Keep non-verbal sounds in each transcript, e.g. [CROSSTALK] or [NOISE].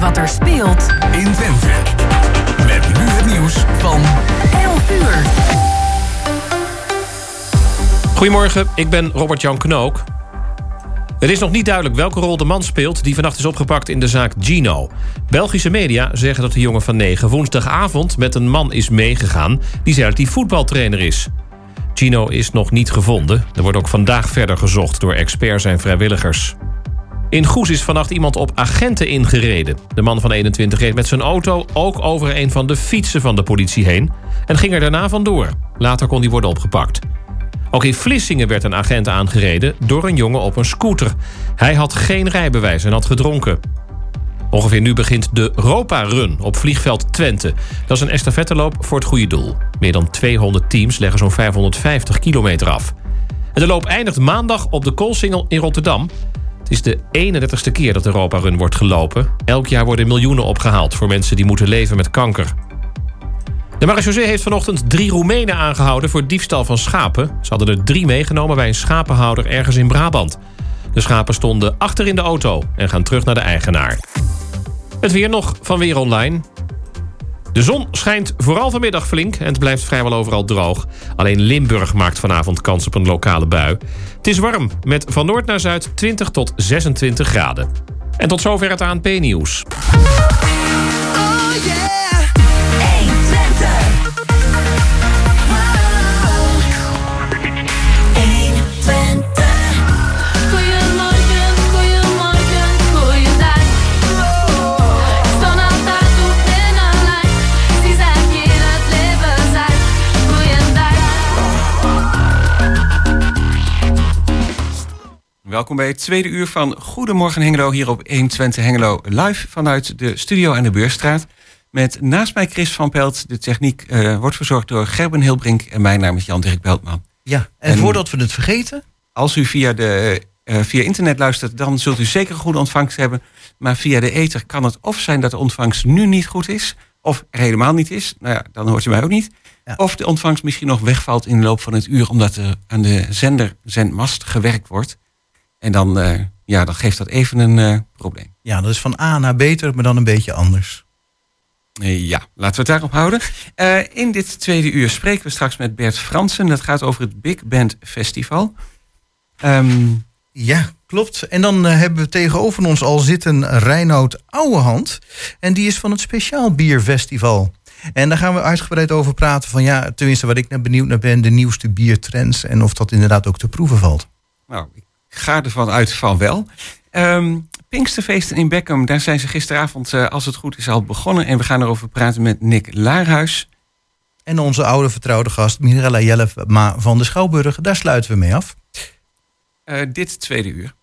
wat er speelt in Twente. Met nu het nieuws van 11 uur. Goedemorgen, ik ben Robert-Jan Knook. Het is nog niet duidelijk welke rol de man speelt... die vannacht is opgepakt in de zaak Gino. Belgische media zeggen dat de jongen van 9 woensdagavond... met een man is meegegaan die zei dat hij voetbaltrainer is. Gino is nog niet gevonden. Er wordt ook vandaag verder gezocht door experts en vrijwilligers. In Goes is vannacht iemand op agenten ingereden. De man van 21 reed met zijn auto ook over een van de fietsen van de politie heen... en ging er daarna vandoor. Later kon hij worden opgepakt. Ook in Vlissingen werd een agent aangereden door een jongen op een scooter. Hij had geen rijbewijs en had gedronken. Ongeveer nu begint de Ropa Run op vliegveld Twente. Dat is een estafetteloop voor het goede doel. Meer dan 200 teams leggen zo'n 550 kilometer af. En de loop eindigt maandag op de Koolsingel in Rotterdam. Is de 31ste keer dat Europa Run wordt gelopen. Elk jaar worden miljoenen opgehaald voor mensen die moeten leven met kanker. De marechaussee heeft vanochtend drie Roemenen aangehouden voor diefstal van schapen. Ze hadden er drie meegenomen bij een schapenhouder ergens in Brabant. De schapen stonden achter in de auto en gaan terug naar de eigenaar. Het weer nog van Weer Online. De zon schijnt vooral vanmiddag flink en het blijft vrijwel overal droog. Alleen Limburg maakt vanavond kans op een lokale bui. Het is warm, met van noord naar zuid 20 tot 26 graden. En tot zover het ANP-nieuws. Welkom bij het tweede uur van Goedemorgen Hengelo hier op 120 Hengelo live vanuit de studio aan de Beurstraat. Met naast mij Chris van Pelt. De techniek eh, wordt verzorgd door Gerben Hilbrink en mijn naam is Jan-Dirk Beltman. Ja, en, En- voordat we het vergeten, Als u via, de, eh, via internet luistert, dan zult u zeker een goede ontvangst hebben. Maar via de ether kan het of zijn dat de ontvangst nu niet goed is, of er helemaal niet is. Nou ja, dan hoort u mij ook niet. Ja. Of de ontvangst misschien nog wegvalt in de loop van het uur, omdat er aan de zender, zendmast gewerkt wordt. En dan, eh, ja, dan geeft dat even een eh, probleem. ja, dat is van A naar beter, maar dan een beetje anders. Eh, Ja, laten we het daarop houden. In dit tweede uur spreken we straks met Bert Fransen. Dat gaat over het Big Band Festival. Ehm, Ja, klopt. En dan hebben we tegenover ons al zitten Reinoud Ouwehand. En die is van het Speciaal Bierfestival. En daar gaan we uitgebreid over praten. Van ja, tenminste, wat ik naar benieuwd naar ben, de nieuwste biertrends. En of dat inderdaad ook te proeven valt. nou, ik ga ervan uit van wel. Ehm Pinksterfeesten in Beckham, daar zijn ze gisteravond, eh, als het goed is, al begonnen. En we gaan erover praten met Nick Laarhuis. En onze oude vertrouwde gast, Mirella Jellema van de Schouwburg. Daar sluiten we mee af. Eh, dit tweede uur.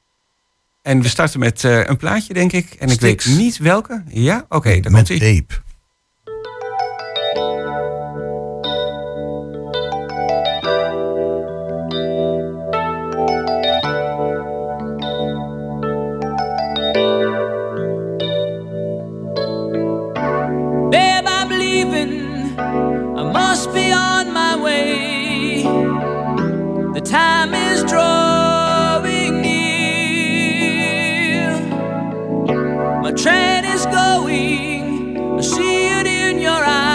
En we starten met eh, een plaatje, denk ik. En ik weet niet welke. Ja, oké, dan Met tape. Time is drawing near. My train is going. I see it in your eyes.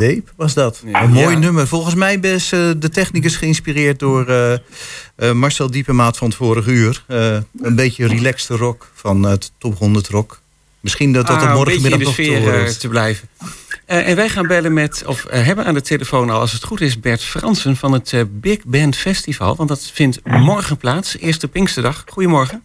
Babe was dat. Ja. een mooi Ja. nummer. Volgens mij is eh, de technicus geïnspireerd door eh, eh, Marcel Diepemaat van het vorige uur. Eh, een beetje relaxte rock van het Top 100 Rock. Misschien dat dat Ah, op morgenmiddag beetje nog te te blijven. Eh, en wij gaan bellen met, of hebben aan de telefoon al, als het goed is, Bert Fransen van het Big Band Festival. Want dat vindt morgen plaats, eerste Pinksterdag. Goedemorgen.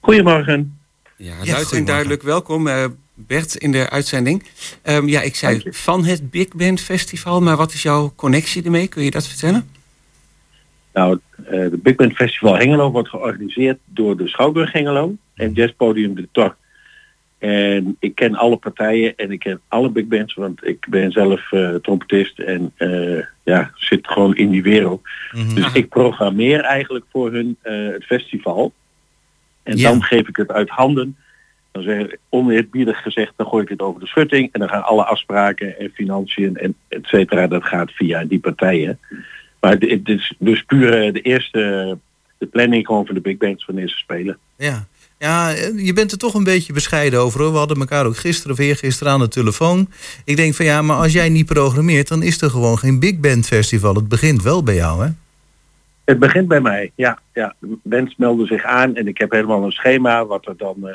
Goedemorgen. Ja, luid en duidelijk welkom, eh, Bert, in de uitzending. Ehm, ja, ik zei van het Big Band Festival, maar wat is jouw connectie ermee? Kun je dat vertellen? Nou, eh, de Big Band Festival Hengelo wordt georganiseerd door de Schouwburg Hengelo en Jazzpodium de Tor. En ik ken alle partijen en ik ken alle big bands, want ik ben zelf eh, trompetist en eh, ja, zit gewoon in die wereld. Mhm. Dus ik programmeer eigenlijk voor hun het festival. En Ja. dan geef ik het uit handen. Dan zeg ik oneerbiedig gezegd, dan gooi ik het over de schutting. En dan gaan alle afspraken en financiën en et cetera, dat gaat via die partijen. Maar het is dus puur eh, de eerste, de planning gewoon van de big bands wanneer ze spelen. Ja. ja, je bent er toch een beetje bescheiden over. Hoor. We hadden elkaar ook gisteren of eergisteren aan de telefoon. Ik denk van ja, maar als jij niet programmeert... dan is er gewoon geen Big Band Festival. Het begint wel bij jou, hè? Het begint bij mij, ja. ja. De bands melden zich aan en ik heb helemaal een schema wat er dan eh,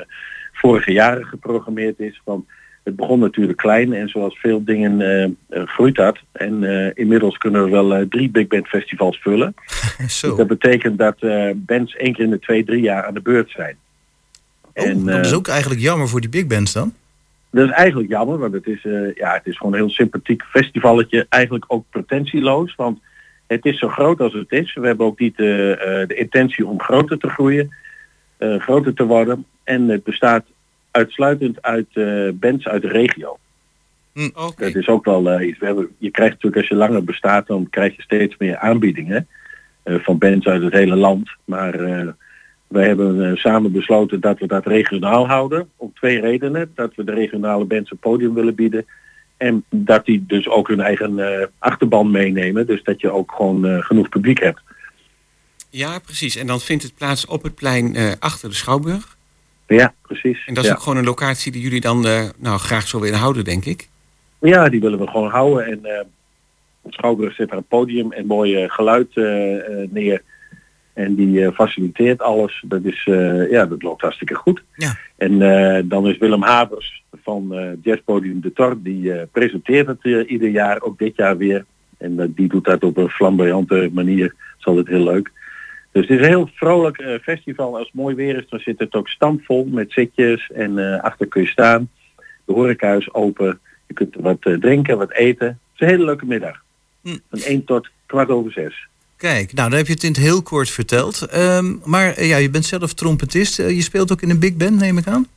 vorige jaren geprogrammeerd is. Want het begon natuurlijk klein en zoals veel dingen eh, eh, groeit dat. En eh, inmiddels kunnen we wel drie big band festivals vullen. [LAUGHS] Zo. Dat betekent dat bands één keer in de twee, drie jaar aan de beurt zijn. Oh, dat is ook eigenlijk jammer voor die big bands dan. dat is eigenlijk jammer, want het is, ja, het is gewoon een heel sympathiek festivalletje. Eigenlijk ook pretentieloos, want het is zo groot als het is. We hebben ook niet de intentie om groter te groeien, groter te worden. En het bestaat uitsluitend uit eh, bands uit de regio. Oké. Dat is ook wel eh, iets. We hebben, je krijgt natuurlijk als je langer bestaat, dan krijg je steeds meer aanbiedingen eh, van bands uit het hele land. Maar eh, wij hebben eh, samen besloten dat we dat regionaal houden. Om twee redenen. Dat we de regionale bands een podium willen bieden. En dat die dus ook hun eigen eh, achterban meenemen. Dus dat je ook gewoon eh, genoeg publiek hebt. Ja, precies. En dan vindt het plaats op het plein eh, achter de Schouwburg. Ja, precies. En dat is ja. ook gewoon een locatie die jullie dan eh, nou, graag zo willen houden, denk ik. Ja, die willen we gewoon houden. En op Schouwburg zit er een podium en mooi eh, geluid neer. En die faciliteert alles. Dat, is, ja, dat loopt hartstikke goed. Ja. En dan is Willem Habers van Jazzpodium de Tor. Die presenteert het ieder jaar, ook dit jaar weer. En die doet dat op een flamboyante manier. Dat is altijd heel leuk. Dus het is een heel vrolijk eh, festival. Als het mooi weer is, dan zit het ook stampvol met zitjes. En eh, achter kun je staan. De horeca is open. Je kunt wat eh, drinken, wat eten. Het is een hele leuke middag. Hm. Van 1 tot kwart over 6. Kijk, nou dan heb je het in het heel kort verteld. Ehm, maar ja, je bent zelf trompetist. Je speelt ook in een big band, neem ik aan?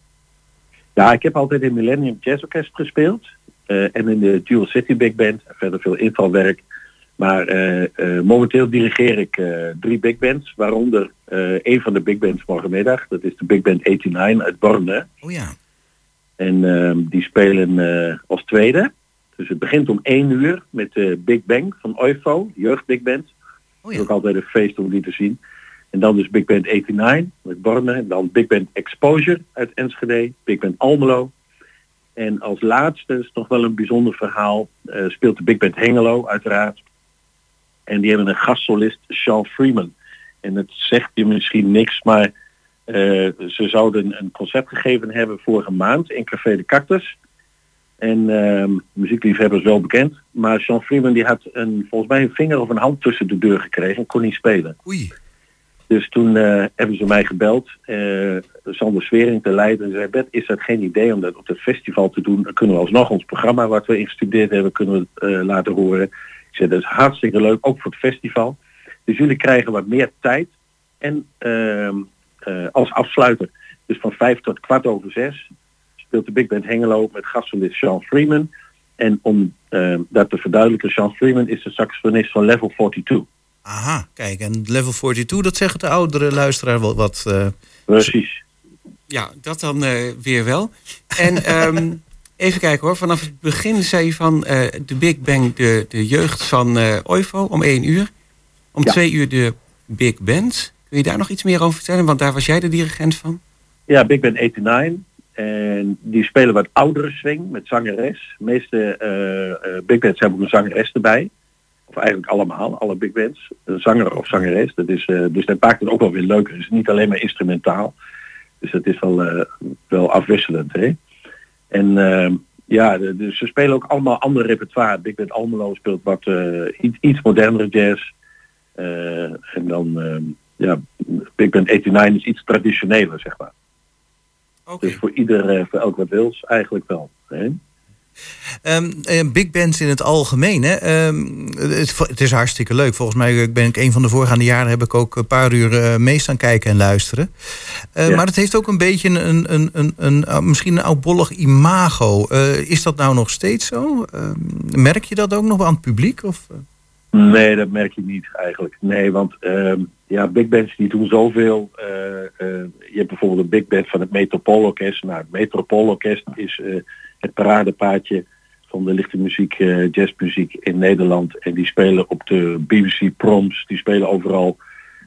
Ja, ik heb altijd in Millennium Jazz Orchestra gespeeld. en in de Dual City Big Band. Verder veel invalwerk. Maar eh, eh, momenteel dirigeer ik eh, drie big bands. Waaronder een van de big bands morgenmiddag. Dat is de Big Band 89 uit Borne. Oh ja. En ehm, die spelen als tweede. Dus het begint om één uur met de Big Bang van OIFO, jeugd Big Band. Oh ja. ook altijd een feest om die te zien. En dan dus Big Band 89 met Borne. En dan Big Band Exposure uit Enschede. Big Band Almelo. En als laatste is nog wel een bijzonder verhaal. speelt de Big Band Hengelo uiteraard. En die hebben een gastsolist, Sean Freeman. En het zegt je misschien niks, maar eh, ze zouden een concert gegeven hebben vorige maand in Café de Cactus. En ehm muziekliefhebbers wel bekend. Maar Sean Freeman die had een, volgens mij een vinger of een hand tussen de deur gekregen en kon niet spelen. Oei. Dus toen eh, hebben ze mij gebeld, eh Sander Swering te leiden. En zei, Bert, is dat geen idee om dat op het festival te doen? Dan kunnen we alsnog ons programma wat we ingestudeerd hebben, kunnen we laten horen. Ik zei, dat is hartstikke leuk, ook voor het festival. Dus jullie krijgen wat meer tijd. En ehm, eh, als afsluiter, dus van vijf tot kwart over zes, speelt de Big Band Hengelo met gastsolist Sean Freeman. En om eh, dat te verduidelijken, Sean Freeman is de saxofonist van Level 42. Aha, kijk, en level 42, dat zeggen de oudere luisteraar wel wat. eh, Precies. Ja, dat dan eh, weer wel. En ehm, [LAUGHS] even kijken hoor, vanaf het begin zei je van eh, de Big Bang, de, de jeugd van eh Oivo om één uur. Om Ja. twee uur de Big Band. Kun je daar nog iets meer over vertellen? Want daar was jij de dirigent van. Ja, Big Band 89. En die spelen wat oudere swing met zangeres. De meeste eh, big bands hebben ook een zangeres erbij. Of eigenlijk allemaal, alle big bands. Een zanger of zangeres. Dat is, dus dat maakt het ook wel weer leuker. Het is niet alleen maar instrumentaal. Dus dat is wel, wel afwisselend. Hè? En eh, ja, de, de- ze spelen ook allemaal ander repertoire. Big Band Almelo speelt wat eh, iets, iets modernere jazz. Eh, en dan, eh, ja, Big Band 89 is iets traditioneler, zeg maar. Oké. Dus voor ieder, eh, voor elk wat wils, eigenlijk wel. Hè? Eh, big bands in het algemeen, hè? Ehm, het, het is hartstikke leuk. Volgens mij ben ik een van de voorgaande jaren heb ik ook een paar uur eh, mee staan kijken en luisteren. Eh, Ja. Maar het heeft ook een beetje een, een, een, een, uh, misschien een oudbollig imago. Eh, is dat nou nog steeds zo? Ehm, merk je dat ook nog aan het publiek? Of, eh? Nee, dat merk je niet eigenlijk. Nee, want ja, big bands die doen zoveel. eh, eh, je hebt bijvoorbeeld een big band van het Metropoolorkest. Nou, het Metropoolorkest is eh, het paradepaadje van de lichte muziek, eh, jazzmuziek in Nederland. En die spelen op de BBC Proms, die spelen overal.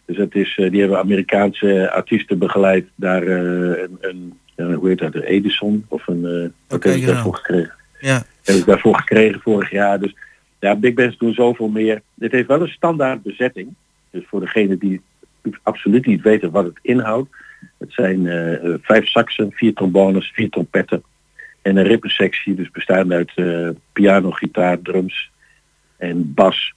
Dus het is, eh, die hebben Amerikaanse artiesten begeleid. Daar eh, een, een ja, hoe heet dat, een Edison of een, hebben ze ja. daarvoor gekregen? ja. heb ik daarvoor gekregen vorig jaar. Dus ja, big bands doen zoveel meer. Het heeft wel een standaard bezetting. Dus voor degene die absoluut niet weten wat het inhoudt. Het zijn vijf saxen, vier trombones, vier trompetten. En een rippensectie, dus bestaande uit eh, piano, gitaar, drums en bas.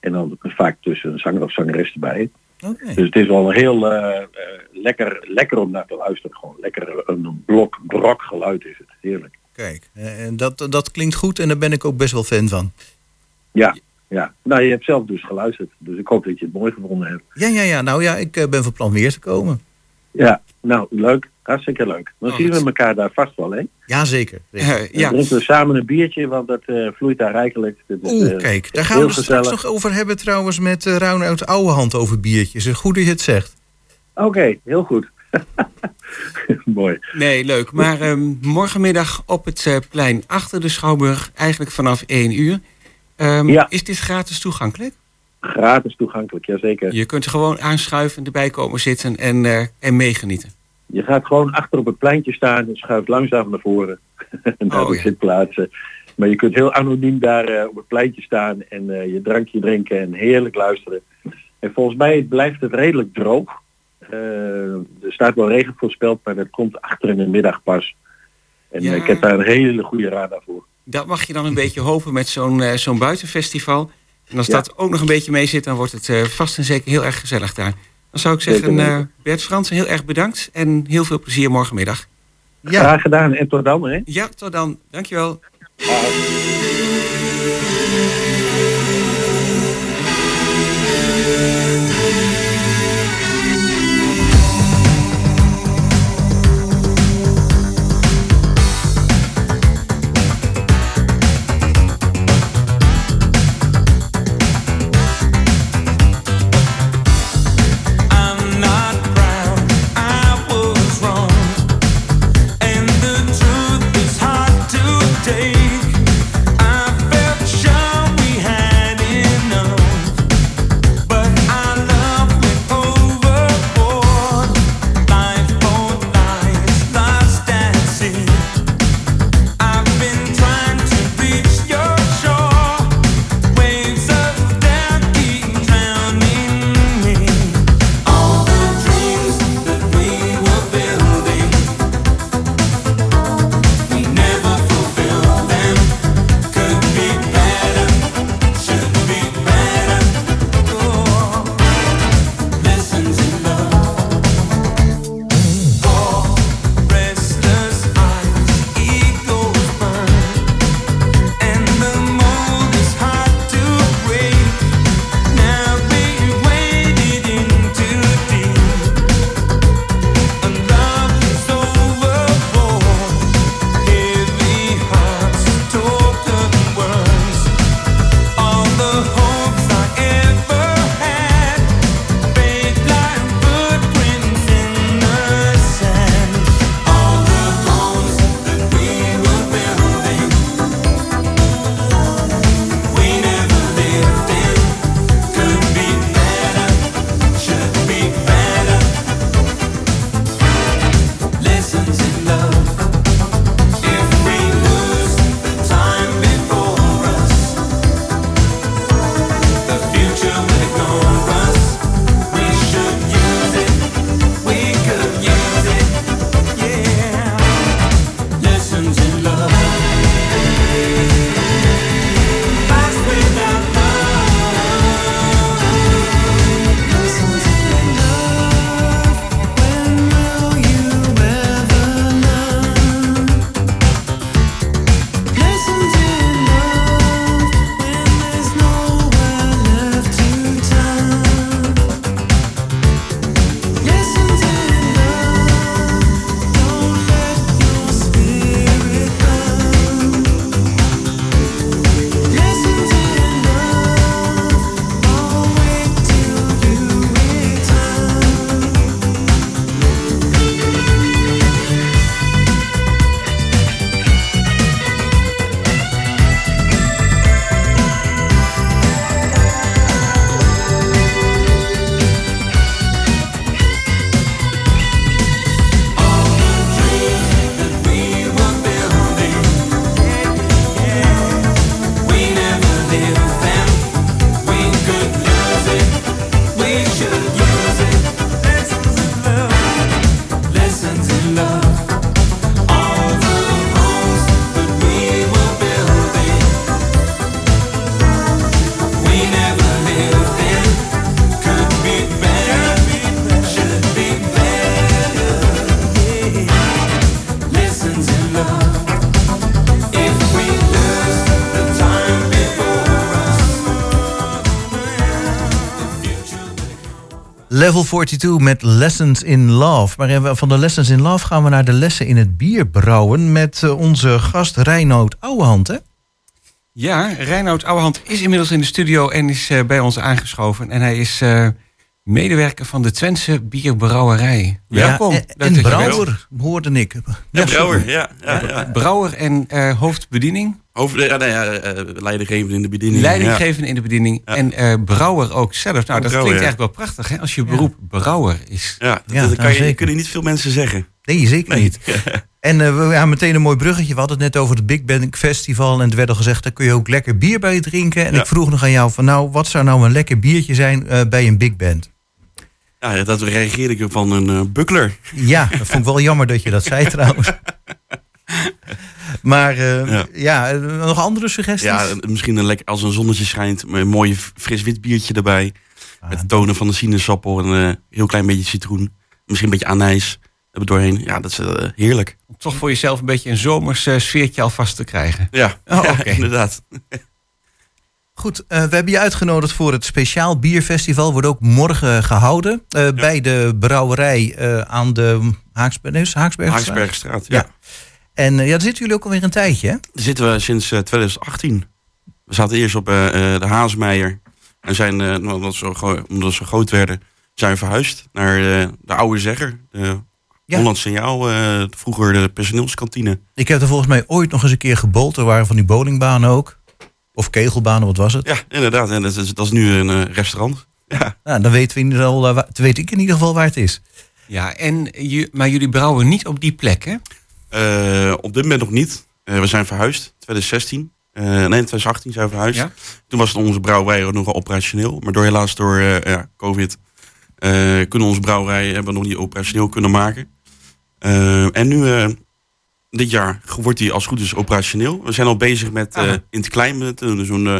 En dan vaak tussen een zanger of zangeres erbij. Oké. Dus het is wel heel eh, eh, lekker, lekker om naar te luisteren. Gewoon lekker een blok, brok geluid is het. Heerlijk. Kijk, en dat, dat klinkt goed en daar ben ik ook best wel fan van. Ja, ja. Nou, je hebt zelf dus geluisterd. Dus ik hoop dat je het mooi gevonden hebt. Ja, ja, ja. Nou ja, ik ben van plan weer te komen. Ja, nou, leuk. Hartstikke leuk. Dan Oh, zien we elkaar daar vast wel, hè? Ja, zeker. zeker. Eh, Dan ja, drinken we samen een biertje, want dat eh, vloeit daar rijkelijk. Dat is, Oeh, eh, kijk, daar gaan we het straks nog over hebben trouwens met uh, Roundout Ouwehand over biertjes. Goed dat je het zegt. Oké, heel goed. [LAUGHS] Mooi. nee, leuk. Maar ehm, morgenmiddag op het eh, plein achter de Schouwburg, eigenlijk vanaf één uur. Ehm, Ja. Is dit gratis toegankelijk? Gratis toegankelijk, jazeker. Je kunt er gewoon aanschuiven, erbij komen zitten en, eh, en meegenieten. Je gaat gewoon achter op het pleintje staan en schuift langzaam naar voren. [LAUGHS] naar Oh, de ja. zitplaatsen. Maar je kunt heel anoniem daar eh, op het pleintje staan en eh, je drankje drinken en heerlijk luisteren. En volgens mij blijft het redelijk droog. Er staat wel regen voorspeld, maar dat komt achter in de middag pas. En Ja. ik heb daar een hele goede radar voor. Dat mag je dan een beetje hopen met zo'n zo'n buitenfestival. En als dat ook nog een beetje mee zit, dan wordt het eh, vast en zeker heel erg gezellig daar. Dan zou ik zeggen, eh, Bert Fransen, heel erg bedankt en heel veel plezier morgenmiddag. Ja, Graag gedaan en tot dan hè. Ja, tot dan. Dankjewel. Level 42 met Lessons in Love. Maar van de Lessons in Love gaan we naar de lessen in het bier brouwen... met eh, onze gast Reinoud Ouwehand, hè? Ja, Reinoud Ouwehand is inmiddels in de studio en is eh, bij ons aangeschoven. En hij is eh, medewerker van de Twentse Bierbrouwerij. Welkom. Ja, en, en brouwer, hoorde ik. Ja, brouwer, ja. ja, ja. Brouwer en eh, hoofdbediening. Over, ja, nee, ja, eh, leidinggevende in de bediening. Leidinggevende in de bediening. Ja. En eh, brouwer ook zelf. Nou, dat Brouwer, klinkt ja. eigenlijk wel prachtig hè, als je beroep brouwer is. Ja, dat, Ja, dat nou, kan je, kunnen niet veel mensen zeggen. Nee, zeker Nee. niet. [LAUGHS] En eh, we ja, meteen een mooi bruggetje. We hadden het net over het Big Band Festival. En er werd al gezegd, daar kun je ook lekker bier bij drinken. En Ja. ik vroeg nog aan jou van, nou, wat zou nou een lekker biertje zijn eh, bij een Big Band? Ja, dat reageerde ik van een eh buckler. Ja, dat vond ik wel jammer dat je dat zei [LAUGHS] trouwens. Maar eh, ja. Ja. eh, nog andere suggesties? Ja, misschien een lekker, als een zonnetje schijnt, met een mooi fris wit biertje erbij. Ah. Met de tonen van de sinaasappel en een heel klein beetje citroen. Misschien een beetje anijs er doorheen. Ja, dat is heerlijk. Om toch voor jezelf een beetje een zomers sfeertje alvast te krijgen. Ja, Oh, ja, oké. inderdaad. Goed, eh, we hebben je uitgenodigd voor het speciaal bierfestival. Wordt ook morgen gehouden. eh, Bij de brouwerij eh, aan de Haaksberg, nee, Haaksbergstraat? Haaksbergstraat, Ja. ja. En ja, daar zitten jullie ook alweer een tijdje, hè? Daar zitten we sinds eh, 2018. We zaten eerst op de Haasmeijer. En zijn, eh, omdat, gro- omdat zo groot werden, zijn we verhuisd naar de oude zegger. De Ja. Holland Signaal, vroeger de personeelskantine. Ik heb er volgens mij ooit nog eens een keer gebold. Er waren van die bowlingbanen ook. Of kegelbanen, wat was het? Ja, inderdaad. En dat is, dat is nu een eh, restaurant. [LAUGHS] Ja, Nou, dan weten we in ieder geval, eh, weet ik in ieder geval waar het is. Ja, en maar jullie brouwen niet op die plek, hè? Eh, op dit moment nog niet. Eh, we zijn verhuisd, 2016. Eh, nee, 2018 zijn we verhuisd. Ja. Toen was het onze brouwerij ook nog wel operationeel. Maar door helaas door eh, ja, COVID eh, kunnen onze brouwerij hebben we nog niet operationeel kunnen maken. Eh, en nu, eh, dit jaar, wordt die als het goed is operationeel. We zijn al bezig met eh, Aha. in het klein, met eh, zo'n eh,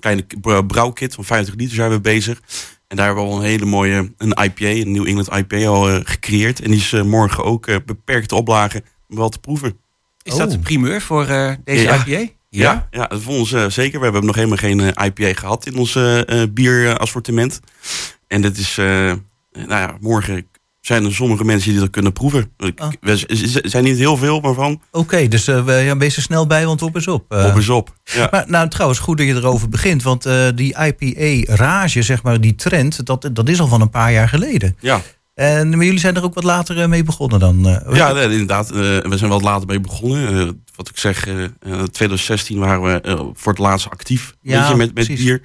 kleine br- brouwkit van 50 liter zijn we bezig. En daar hebben we al een hele mooie een IPA, een New England IPA al eh, gecreëerd. En die is eh, morgen ook eh, beperkte oplagen om wel te proeven. Is dat Oh. de primeur voor eh, deze Ja. IPA? Ja, ja dat voor ons eh, zeker. We hebben nog helemaal geen IPA gehad in ons bierassortiment. En dat is, eh, nou ja, morgen zijn er sommige mensen die dat kunnen proeven. Ah. Z- zijn niet heel veel, maar van Oké, dus eh, we ja, wees er snel bij, want op is op. Eh, op is op. Ja. Maar nou, trouwens, goed dat je erover begint. Want eh, die IPA-rage, zeg maar, die trend, dat, dat is al van een paar jaar geleden. Ja, En maar jullie zijn er ook wat later mee begonnen dan? ja nee, inderdaad. we zijn wat later mee begonnen. Wat ik zeg, eh, eh, 2016 waren we voor het laatst actief Ja, weet je, met, met precies. bier.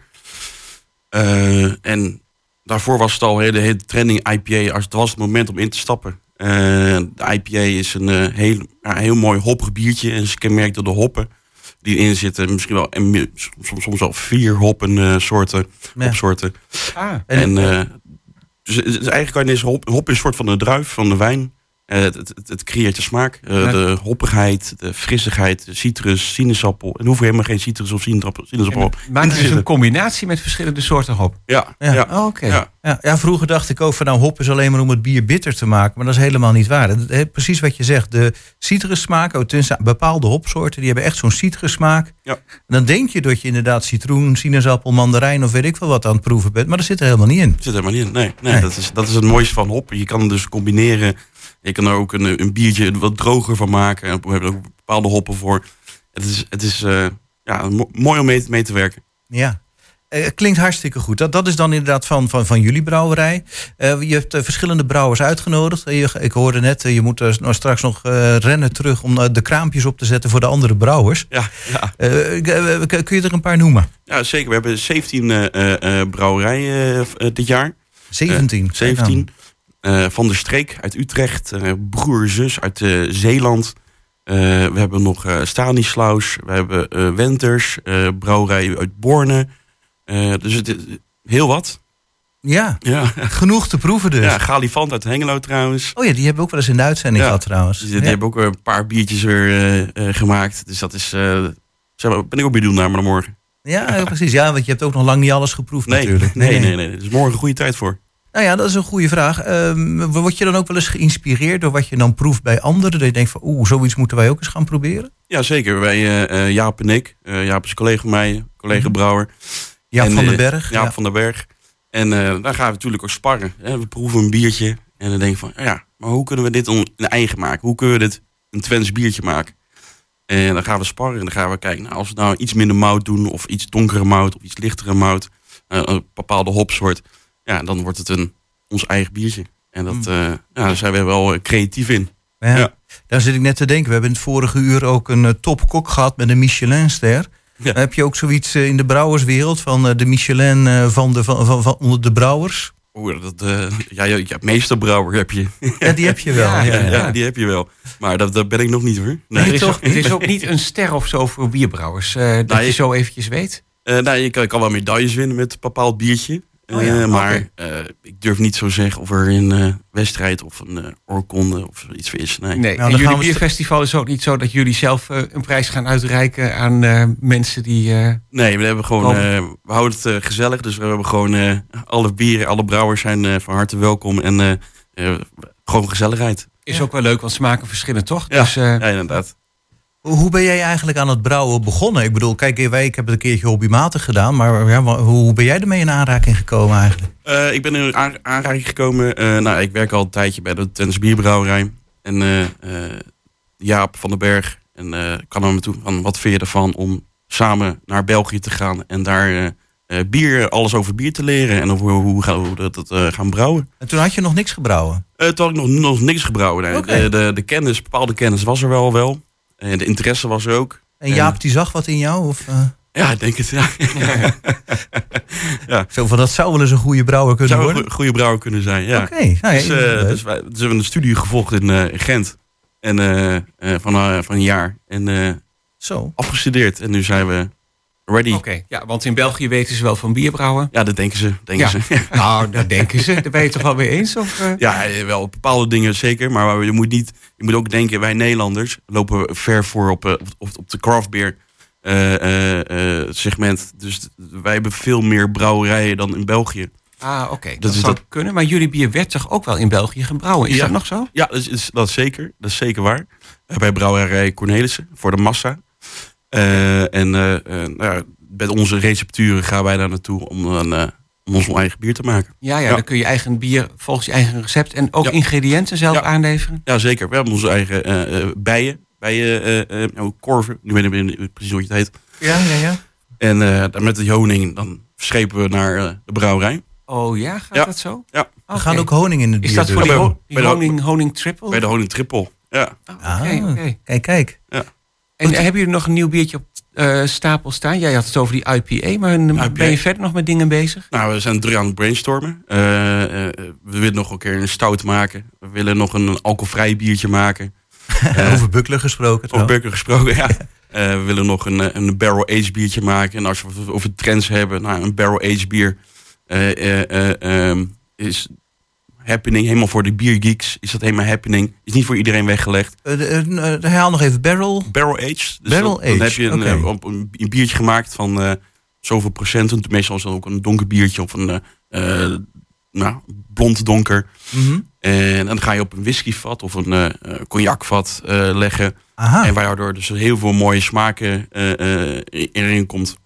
En daarvoor was het al hele, hele trending IPA. Als het was het moment om in te stappen. De IPA is een eh, heel, ja, heel mooi hoppig biertje. En is kenmerkt door de hoppen die erin zitten. Misschien wel en soms, soms wel vier hoppen eh, soorten, Ja. hopsoorten. Ah, En, En, eh, dus, is eigenlijk kan je deze hop, hop is een soort van de druif van de wijn. Eh, het, het, het creëert de smaak, eh, Ja. de hoppigheid, de frissigheid, de citrus, sinaasappel. En hoef je helemaal geen citrus of sinaasappel, sinaasappel en in maak te je dus een combinatie met verschillende soorten hop. Ja, Ja. ja. Oh, Oké. Ja. Ja, ja, vroeger dacht ik ook van nou hop is alleen maar om het bier bitter te maken. Maar dat is helemaal niet waar. Precies wat je zegt. De citrussmaak, oh, bepaalde hopsoorten, die hebben echt zo'n citrussmaak. Ja. En dan denk je dat je inderdaad citroen, sinaasappel, mandarijn of weet ik veel wat aan het proeven bent. Maar dat zit er helemaal niet in. zit helemaal niet in. Nee, nee, Nee. Dat, is, dat is het mooiste van hop. Je kan dus combineren. Je kan er ook een, een biertje wat droger van maken. En we hebben ook bepaalde hoppen voor. Het is, het is eh, ja, mo- mooi om mee, mee te werken. Ja. Eh, klinkt hartstikke goed. Dat, dat is dan inderdaad van, van, van jullie brouwerij. Eh, je hebt verschillende brouwers uitgenodigd. Je, ik hoorde net, je moet nou straks nog rennen terug om de kraampjes op te zetten voor de andere brouwers. Ja, ja. Kun je er een paar noemen? ja, zeker. We hebben 17 eh, eh, eh, brouwerijen dit jaar. 17. 17. Eh, van der Streek uit Utrecht. eh, broer, zus uit eh, Zeeland. We hebben nog Stanislaus. We hebben Wenters. brouwerij uit Borne. Dus het is heel wat. Ja, Ja. genoeg te proeven dus. ja, Galifant uit Hengelo trouwens. Oh ja, die hebben we ook wel eens in de uitzending Ja. gehad trouwens. Die, Ja. hebben ook een paar biertjes weer gemaakt. Dus dat is... maar, ben ik ook benieuwd naar maar morgen. Ja, precies. Ja, want je hebt ook nog lang niet alles geproefd Nee, natuurlijk. nee, nee, nee. Dus morgen een goede tijd voor. Nou ja, dat is een goede vraag. Ehm, word je dan ook wel eens geïnspireerd door wat je dan proeft bij anderen? Dat je denkt van, oeh, zoiets moeten wij ook eens gaan proberen? Ja, zeker. Wij, eh, eh, Jaap en ik. eh, Jaap is collega van mij, collega brouwer. Ja, En, van den Berg. Jaap ja. van den Berg. En eh, dan gaan we natuurlijk ook sparren. Hè. We proeven een biertje en dan denk van, ja, maar hoe kunnen we dit een eigen maken? Hoe kunnen we dit een Twents biertje maken? En dan gaan we sparren en dan gaan we kijken, nou, als we nou iets minder mout doen, of iets donkere mout, of iets lichtere mout, een bepaalde hopsoort, ja, dan wordt het een, ons eigen biertje. En dat, eh, ja, daar zijn we wel eh, creatief in. Ja. Ja. Daar zit ik net te denken. We hebben in het vorige uur ook een eh, topkok gehad met een Michelinster. Ja. Heb je ook zoiets in de brouwerswereld van de Michelin eh, van, de, van, van, van onder de brouwers? Oeh, dat, eh, ja, ja, ja, meesterbrouwer heb je. Ja, die heb je wel. [LAUGHS] Ja, ja, Ja, ja. die heb je wel. Maar dat, dat ben ik nog niet hoor. Nee, Er is, toch [LAUGHS] ook, het is ook niet een ster of zo voor bierbrouwers. dat Nou, je je- zo eventjes weet. Eh, nou, je kan, je kan wel medailles winnen met een bepaald biertje. Oh ja, Eh, maar eh, ik durf niet zo zeggen of er een eh, wedstrijd of een eh oorkonde of iets voor is. Nee. Nee, Nou, en jullie bierfestival is ook niet zo dat jullie zelf een prijs gaan uitreiken aan eh, mensen die... eh, Nee, we hebben gewoon, we houden het gezellig. Dus we hebben gewoon eh, alle bieren, alle brouwers zijn eh, van harte welkom. En eh, eh, gewoon gezelligheid. is ook wel leuk, want smaken verschillen toch? Ja. Dus, eh, Ja, inderdaad. Hoe ben jij eigenlijk aan het brouwen begonnen? Ik bedoel, kijk, wij, ik heb het een keertje hobbymatig gedaan. Maar ja, hoe ben jij ermee in aanraking gekomen eigenlijk? Eh, ik ben in aan- aanraking gekomen. eh, nou, ik werk al een tijdje bij de Tens Bierbrouwerij. En eh, Jaap van den Berg. En kan naar me toe van wat vind je ervan om samen naar België te gaan en daar bier, alles over bier te leren en over hoe, gaan we dat, gaan brouwen. En toen had je nog niks gebrouwen. Toen had ik nog, nog niks gebrouwen. Nee. Oké. De, de, de kennis, bepaalde kennis was er wel wel. En de interesse was er ook. En Jaap, die zag wat in jou? Of, eh, Ja, ik denk het. Ja. [LAUGHS] zo van, dat zou wel eens een goede brouwer kunnen Zou een worden? goe- goede brouwer kunnen zijn. Ja. Oké, nou ja, dus, eh, dus, wij, dus we hebben een studie gevolgd in, eh, in Gent. En, van, van een jaar. En Zo. afgestudeerd. En nu zijn we ready. Oké, ja, want in België weten ze wel van bierbrouwen. Ja, dat denken ze. Denken Ja. ze. [LAUGHS] Nou, dat denken ze. Daar ben je toch wel mee eens? Of, eh? ja, eh, wel bepaalde dingen zeker. Maar je moet, niet, je moet ook denken, wij Nederlanders lopen ver voor op, eh, op, op de craft beer segment. Dus wij hebben veel meer brouwerijen dan in België. Ah, oké. Dat, Dat is zou dat- kunnen. Maar jullie bier werd toch ook wel in België gebrouwen? Is Ja. dat nog zo? Ja, dat is, dat is zeker. Dat is zeker waar. Bij brouwerij Cornelissen voor de massa. Eh, en eh, eh, nou ja, met onze recepturen gaan wij daar naartoe om, een, eh, om ons eigen bier te maken. Ja, ja, Ja. dan kun je eigen bier volgens je eigen recept en ook Ja. ingrediënten zelf Ja. aanleveren. Ja, zeker. We hebben onze eigen bijen. Bijen, eh, eh, nou, korven. Nu weet ik niet precies hoe je het heet. Ja, ja, ja. En eh, met die honing, dan schepen we naar eh, de brouwerij. Oh ja, gaat Ja. dat zo? Ja. Oké. gaan ook honing in het bier. Is dat voor die, Ja, ho- de- honing, honing triple? Bij de honing triple. Ja. Oh, Oké, Ah, oké. Kijk, kijk. En hebben jullie nog een nieuw biertje op eh, stapel staan? Jij had het over die IPA, maar IPA. ben je verder nog met dingen bezig? Nou, we zijn druk aan het brainstormen. Eh, eh, we willen nog een keer een stout maken. We willen nog een alcoholvrij biertje maken. [LAUGHS] Eh, Over bukkelen gesproken. Over burger gesproken, ja. [LAUGHS] Eh, we willen nog een, eh, een barrel-aged biertje maken. En als we het over trends hebben, nou, een barrel-aged bier eh, eh, eh, ehm, is happening. Helemaal voor de biergeeks is dat helemaal happening. Is niet voor iedereen weggelegd. Eh, eh, eh, herhaal nog even barrel. Barrel-aged. Dus Barrel dan, dan heb je een, een, een biertje gemaakt van zoveel procenten. Meestal is dat ook een donker biertje of een nou, blond donker. Mhm. En dan ga je op een whiskyvat of een eh, cognacvat leggen. Aha. En waardoor dus heel veel mooie smaken eh, erin komt.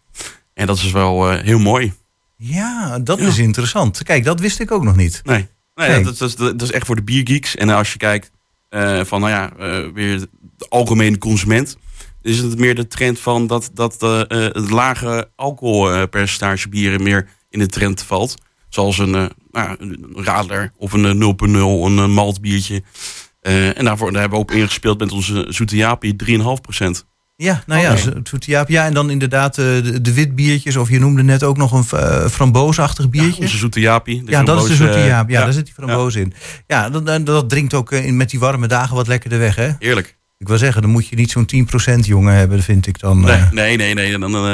En dat is wel heel mooi. Ja, dat Ja. is interessant. Kijk, dat wist ik ook nog niet. Nee, nee, Nee. Dat, is, dat is echt voor de biergeeks. En als je kijkt eh, van, nou ja, eh, weer de algemene consument. Is het meer de trend van dat, dat eh, het lage alcoholpercentage bieren meer in de trend valt. Zoals een, eh, nou, een radler of een eh, 0.0, een maltbiertje. En daarvoor daar hebben we ook ingespeeld met onze zoete japie 3,5 Ja, nou ja, Oké. zo- toet- ja, ja, en dan inderdaad eh, de, de witbiertjes. Of je noemde net ook nog een eh, framboosachtig biertje. Onze zoete japie. Ja, dat is de zoete jaap. Ja, ja, daar zit die framboos in. Ja, dat, dat, dat drinkt ook eh, in, met die warme dagen wat lekkerder weg, hè? Heerlijk. Ik wil zeggen, dan moet je niet zo'n 10% jongen hebben, vind ik dan. Nee, eh. nee, nee, nee. Dan eh,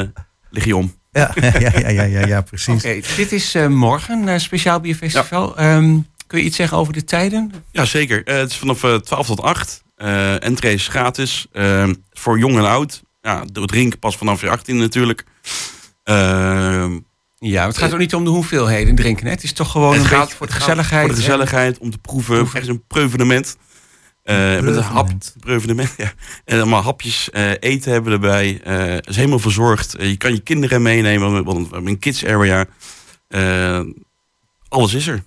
lig je om. [LAUGHS] ja, ja, ja, ja, ja, ja, precies. Oké, dit is eh, morgen, een speciaal bierfestival. Ehm, kun je iets zeggen over de tijden? Ja, zeker. Eh, het is vanaf eh, 12 tot 8. Eh entree is gratis. Eh, voor jong en oud. Ja, drinken pas vanaf je 18 natuurlijk. Eh, Ja, het gaat ook niet om de hoeveelheden drinken. Hè? Het is toch gewoon het een gaat beetje voor de gezelligheid. Voor de gezelligheid, om te proeven. Proeven. Echt een preuvenement. Eh, met een hap, Preuvenement. ja. En allemaal hapjes eh, eten hebben we erbij. Eh, Het is helemaal verzorgd. Eh, je kan je kinderen meenemen, want we hebben een kids area. Eh, alles is er.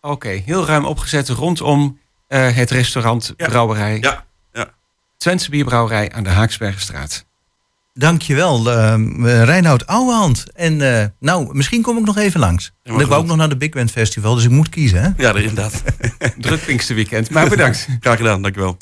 Oké, heel ruim opgezet rondom eh, het restaurant Ja. Brouwerij. Ja, ja. Twentse Bierbrouwerij aan de Haaksbergenstraat. Dankjewel, uh, Reinoud Ouwehand. En eh, nou, misschien kom ik nog even langs. Want ik wou ook nog naar de Big Band Festival, dus ik moet kiezen. Hè? Ja, inderdaad. [LAUGHS] Druk Pinksterweekend, maar bedankt. Graag gedaan, dankjewel.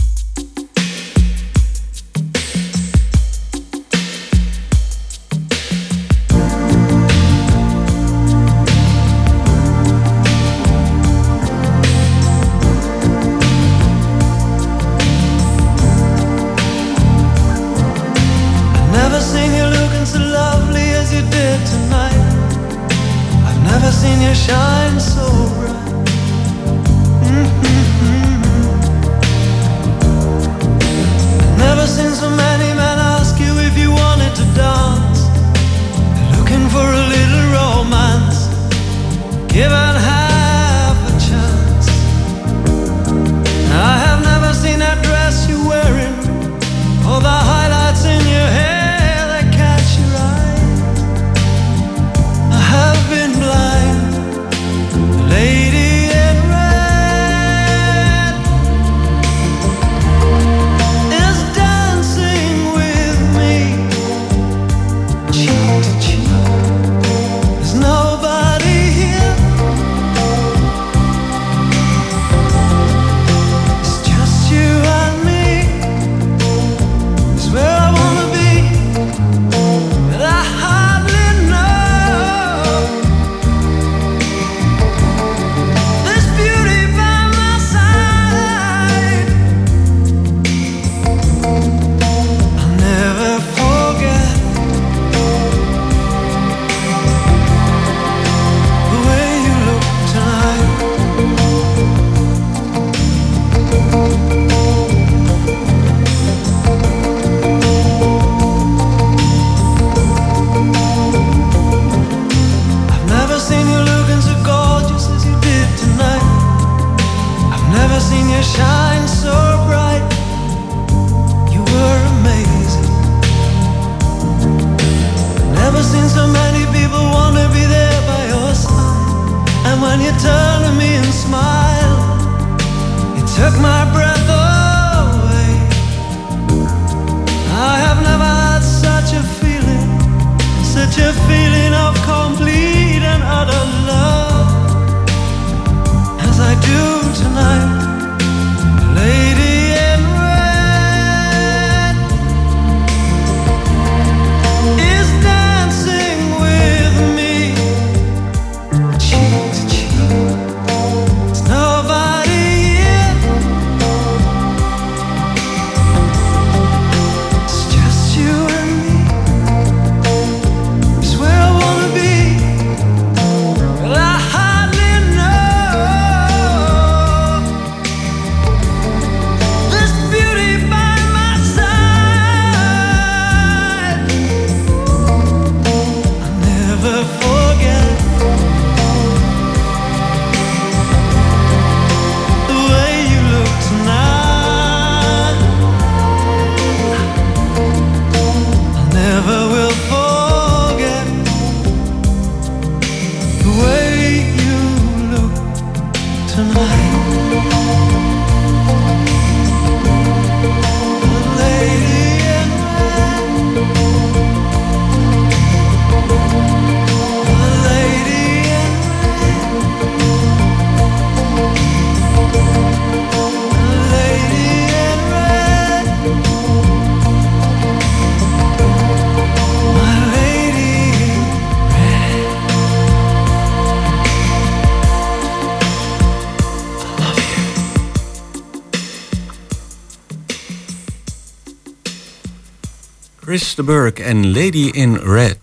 De Burke en Lady in Red.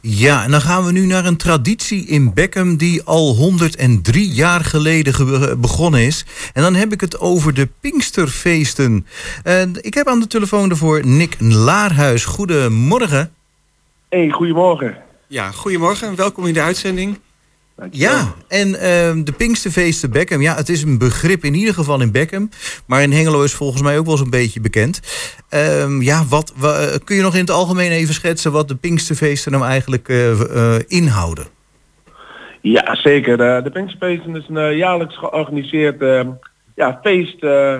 Ja, en dan gaan we nu naar een traditie in Beckham die al 103 jaar geleden ge- begonnen is. En dan heb ik het over de Pinksterfeesten. En ik heb aan de telefoon daarvoor Nick Laarhuis. Goedemorgen. Hey, goedemorgen. Ja, goedemorgen en welkom in de uitzending. Ja, en ehm, de Pinksterfeesten Beckham. Ja, het is een begrip in ieder geval in Beckham. Maar in Hengelo is volgens mij ook wel zo'n beetje bekend. Ehm, ja, wat, wa- eh, kun je nog in het algemeen even schetsen... wat de Pinksterfeesten nou eigenlijk eh, eh, inhouden? Ja, zeker. De, de Pinksterfeesten is een eh, jaarlijks georganiseerd eh, ja, feest eh,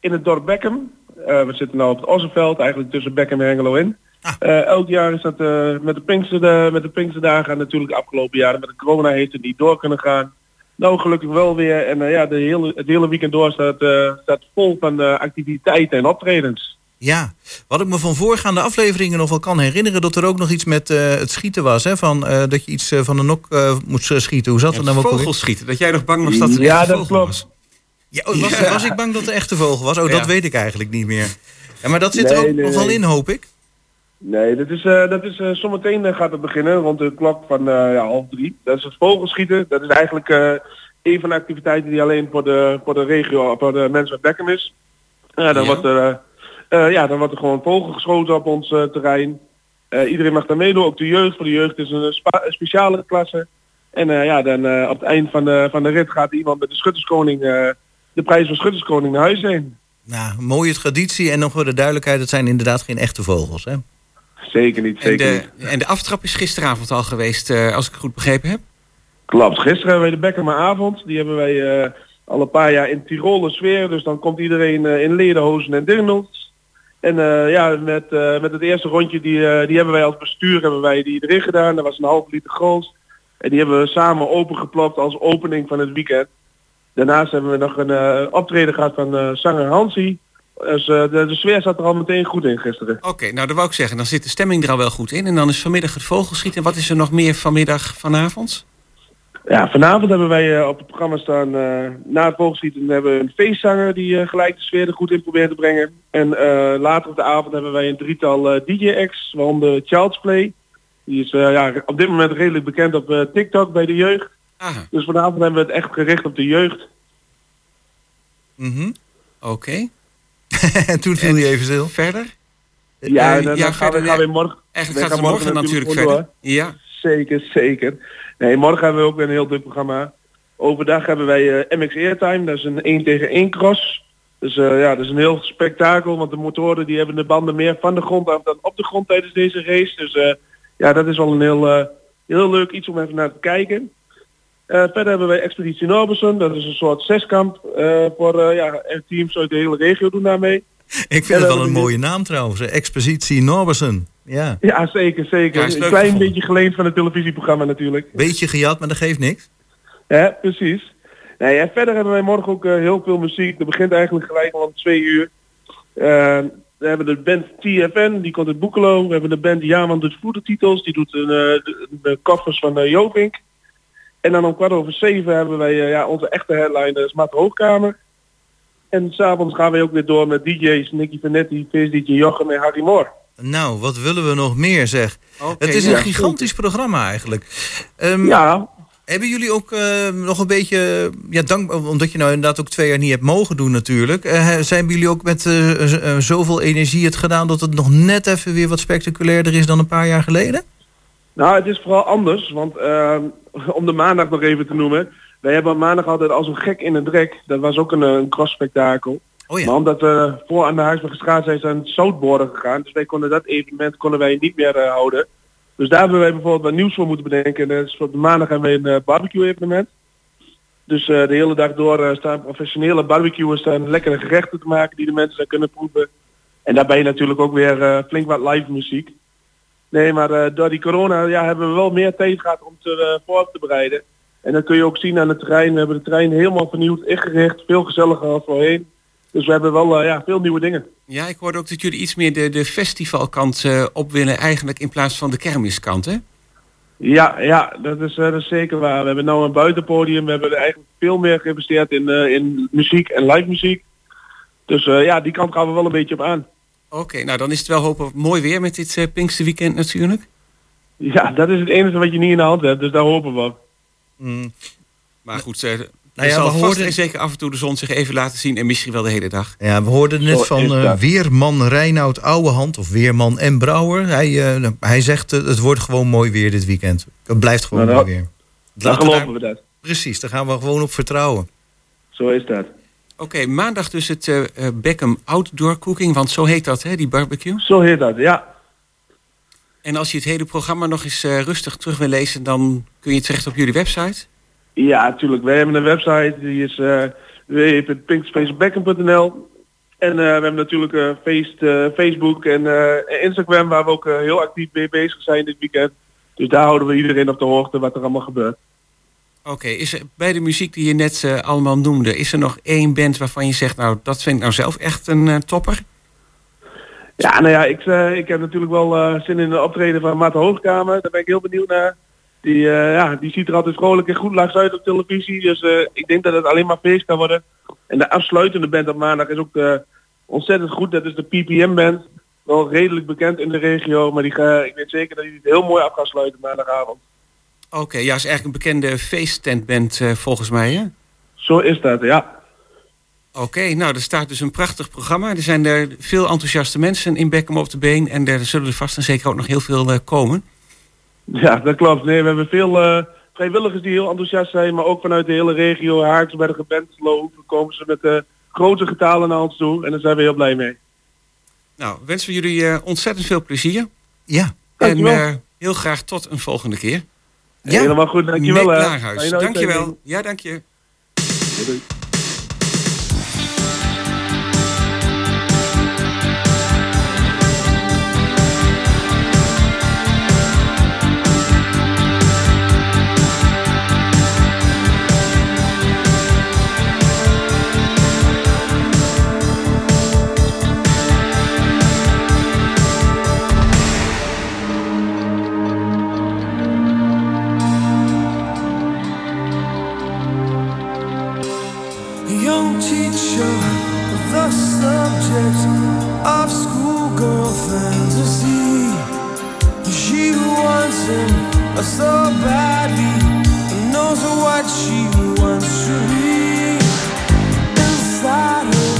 in het dorp Beckham. Eh, we zitten nu op het Ossenveld, eigenlijk tussen Beckham en Hengelo in. Eh, elk jaar is dat eh, met, de Pinkster, de, met de Pinksterdagen en natuurlijk de afgelopen jaren met de corona heeft het niet door kunnen gaan. Nou, gelukkig wel weer. En eh, ja, de hele, het hele weekend door staat, eh, staat vol van eh, activiteiten en optredens. Ja, wat ik me van voorgaande afleveringen nog wel kan herinneren... dat er ook nog iets met eh, het schieten was. Hè? Van, eh, dat je iets eh, van de nok eh, moest eh, schieten. Hoe zat Ja, dat nou vogelschieten. Dat jij nog bang was dat het Ja, echt dat vogel klopt. was. Ja, oh, was, Ja. was ik bang dat het een echte vogel was? Oh, Ja. dat weet ik eigenlijk niet meer. Ja, maar dat zit er ook nee, nog wel nee. in, hoop ik. Nee, dat is, eh, dat is eh, zometeen eh, gaat het beginnen, rond de klok van ja, half drie. Dat is het vogelschieten. Dat is eigenlijk een van de activiteiten die alleen voor de, voor de regio, voor de mensen uit Beckham is. Dan, Ja. Wordt er, ja, dan wordt er gewoon vogel geschoten op ons terrein. Iedereen mag daar meedoen, ook de jeugd. Voor de jeugd is een, spa- speciale klasse. En ja, dan op het eind van de, van de rit gaat iemand met de schutterskoning, de prijs van schutterskoning naar huis heen. Nou, mooie traditie. En nog voor de duidelijkheid, het zijn inderdaad geen echte vogels. Hè? Zeker niet, En zeker de, niet. en de aftrap is gisteravond al geweest, eh, als ik het goed begrepen heb. Klopt. Gisteren hebben wij de Beckermeravond. Die hebben wij eh, al een paar jaar in Tiroler sfeer. Dus dan komt iedereen eh, in lederhozen en dirndls. En ja, met, met het eerste rondje, die, die hebben wij als bestuur hebben wij die erin gedaan. Dat was een half liter groot. En die hebben we samen opengeplopt als opening van het weekend. Daarnaast hebben we nog een optreden gehad van zanger Hansie. Dus eh, de, de sfeer zat er al meteen goed in gisteren. Oké, nou dat wou ik zeggen. Dan zit de stemming er al wel goed in. En dan is vanmiddag het vogelschieten. Wat is er nog meer vanmiddag vanavond? Ja, vanavond hebben wij eh, op het programma staan, eh, na het vogelschieten hebben we een feestzanger die gelijk de sfeer er goed in probeert te brengen. En later op de avond hebben wij een drietal DJ-acts, waaronder Child's Play. Die is ja, op dit moment redelijk bekend op TikTok bij de jeugd. Dus vanavond hebben we het echt gericht op de jeugd. Mhm. oké. [LAUGHS] en toen viel hij even stil. Verder? Ja, Eh, dan, ja, dan gaan, we, gaan ja. we morgen... Eigenlijk we gaat het morgen natuurlijk verder. Ja. Zeker, zeker. Nee, morgen hebben we ook weer een heel druk programma. Overdag hebben wij eh, MX Airtime, dat is een 1 tegen 1 cross. Dus eh, ja, dat is een heel spektakel, want de motoren die hebben de banden meer van de grond af dan op de grond tijdens deze race. Dus eh, ja, dat is wel een heel, eh, heel leuk iets om even naar te kijken. Eh, verder hebben wij Expeditie Norberson, dat is een soort zeskamp eh, voor eh, ja, teams uit de hele regio doen daarmee. Ik vind Ja, het we wel een mooie naam trouwens. Expositie Norberson. Ja, Ja, zeker, zeker. Ja, een klein gevonden. beetje geleend van het televisieprogramma natuurlijk. beetje gejat, maar dat geeft niks. Ja, precies. Nee, en verder hebben wij morgen ook heel veel muziek. Dat begint eigenlijk gelijk al om twee uur. We hebben de band TFN, die komt uit Boekelo. We hebben de band Jaman doet voedertitels, die doet een, eh, de, de koffers van uh, Jovink. En dan om kwart over zeven hebben wij eh, ja, onze echte headline, dat is Maat Hoogkamer. En s'avonds gaan wij ook weer door met DJ's, Nicky Vanetti, Vis DJ Jochem en Harry Moore. Nou, wat willen we nog meer zeg? Het is een gigantisch programma eigenlijk. Ehm, Ja, Hebben jullie ook eh, nog een beetje, ja, dank, omdat je nou inderdaad ook twee jaar niet hebt mogen doen natuurlijk. eh, zijn jullie ook met eh, eh, zoveel energie het gedaan dat het nog net even weer wat spectaculairder is dan een paar jaar geleden? Nou, het is vooral anders, want ehm, [LAUGHS] om de maandag nog even te noemen. Wij hebben maandag altijd als een gek in een drek. Dat was ook een, eh, een cross-spektakel. Oh ja. Maar omdat we voor aan de Huisbergstraat zijn, zijn zoutborden gegaan. Dus wij konden dat evenement konden wij niet meer eh, houden. Dus daar hebben wij bijvoorbeeld wat nieuws voor moeten bedenken. Is op de maandag hebben we een eh, barbecue evenement. Dus de hele dag door staan professionele barbecuers staan lekkere gerechten te maken die de mensen kunnen proeven. En daarbij natuurlijk ook weer flink wat live muziek. Nee, maar eh, door die corona ja, hebben we wel meer tijd gehad om te eh, voor te bereiden. En dat kun je ook zien aan het terrein. We hebben de trein helemaal vernieuwd, ingericht, veel gezelliger als voorheen. Dus we hebben wel eh, ja, veel nieuwe dingen. Ja, ik hoorde ook dat jullie iets meer de, de festivalkant op willen eigenlijk in plaats van de kermiskant, hè? Ja, ja dat, is, dat is zeker waar. We hebben nu een buitenpodium. We hebben eigenlijk veel meer geïnvesteerd in, in muziek en live muziek. Dus ja, die kant gaan we wel een beetje op aan. Oké, nou dan is het wel hopen mooi weer met dit eh Pinksterweekend natuurlijk. Ja, dat is het enige wat je niet in de hand hebt. Dus daar hopen we op. Mm. Maar goed, eh er Nou ja, zal we vast hoorden- en zeker af en toe de zon zich even laten zien en misschien wel de hele dag. Ja, we hoorden net Zo van eh. Weerman Reinoud Ouwehand, of Weerman en Brouwer. Hij, eh, hij zegt eh, het wordt gewoon mooi weer dit weekend. Het blijft gewoon Nou, mooi weer. Dan geloven we dat. Precies, daar gaan we gewoon op vertrouwen. Zo is dat. Oké, maandag dus het eh, Beckham Outdoor Cooking, want zo heet dat, hè, die barbecue. Zo heet dat, ja. En als je het hele programma nog eens eh, rustig terug wil lezen, dan kun je terecht op jullie website. Ja, natuurlijk. Wij hebben een website, die is uh. En we hebben natuurlijk face, eh, Facebook en Instagram, waar we ook heel actief mee bezig zijn dit weekend. Dus daar houden we iedereen op de hoogte wat er allemaal gebeurt. Oké, is er bij de muziek die je net eh, allemaal noemde, is er nog één band waarvan je zegt, nou dat vind ik nou zelf echt een eh, topper? Ja, nou ja, ik, eh, ik heb natuurlijk wel zin in de optreden van Maarten Hoogkamer. Daar ben ik heel benieuwd naar. Die, ja, die ziet er altijd vrolijk en goed lags uit op televisie. Dus ik denk dat het alleen maar feest kan worden. En de afsluitende band op maandag is ook ontzettend goed. Dat is de PPM band. Wel redelijk bekend in de regio. Maar die ik weet zeker dat hij het heel mooi af gaat sluiten maandagavond. Oké, ja, is eigenlijk een bekende feesttentband eh, volgens mij, hè? Zo is dat, ja. Oké, nou, er staat dus een prachtig programma. Er zijn er veel enthousiaste mensen in Beckham op de been. En er zullen er vast en zeker ook nog heel veel eh, komen. Ja, dat klopt. Nee, we hebben veel eh, vrijwilligers die heel enthousiast zijn. Maar ook vanuit de hele regio Haartsbergen, Bentelo komen ze met grote getalen naar ons toe. En daar zijn we heel blij mee. Nou, wensen we jullie eh, ontzettend veel plezier. Ja. En eh, heel graag tot een volgende keer. Ja. Helemaal goed, dankjewel. Fijne dankjewel. Ja, dank je. Doei, so badly knows what she wants to be. Inside her,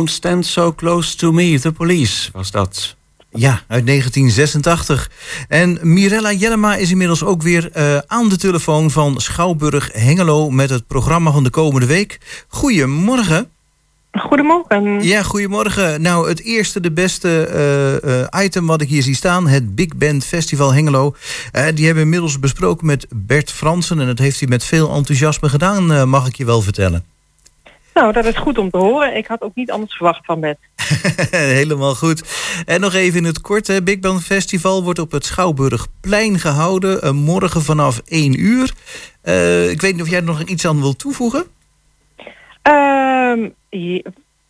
Don't stand so close to me, the police was dat. Ja, uit 1986. En Mirella Jellema is inmiddels ook weer eh, aan de telefoon van Schouwburg Hengelo met het programma van de komende week. Goedemorgen. Goedemorgen. Ja, goedemorgen. Nou, het eerste, de beste eh, eh, item wat ik hier zie staan, het Big Band Festival Hengelo. Die hebben we inmiddels besproken met Bert Fransen en dat heeft hij met veel enthousiasme gedaan, eh, mag ik je wel vertellen. Nou, dat is goed om te horen. Ik had ook niet anders verwacht van Bert. [LAUGHS] Helemaal goed. En nog even in het kort. Hè. Big Band Festival wordt op het Schouwburgplein gehouden. eh, morgen vanaf 1 uur. Eh, ik weet niet of jij er nog iets aan wil toevoegen. Ehm, je-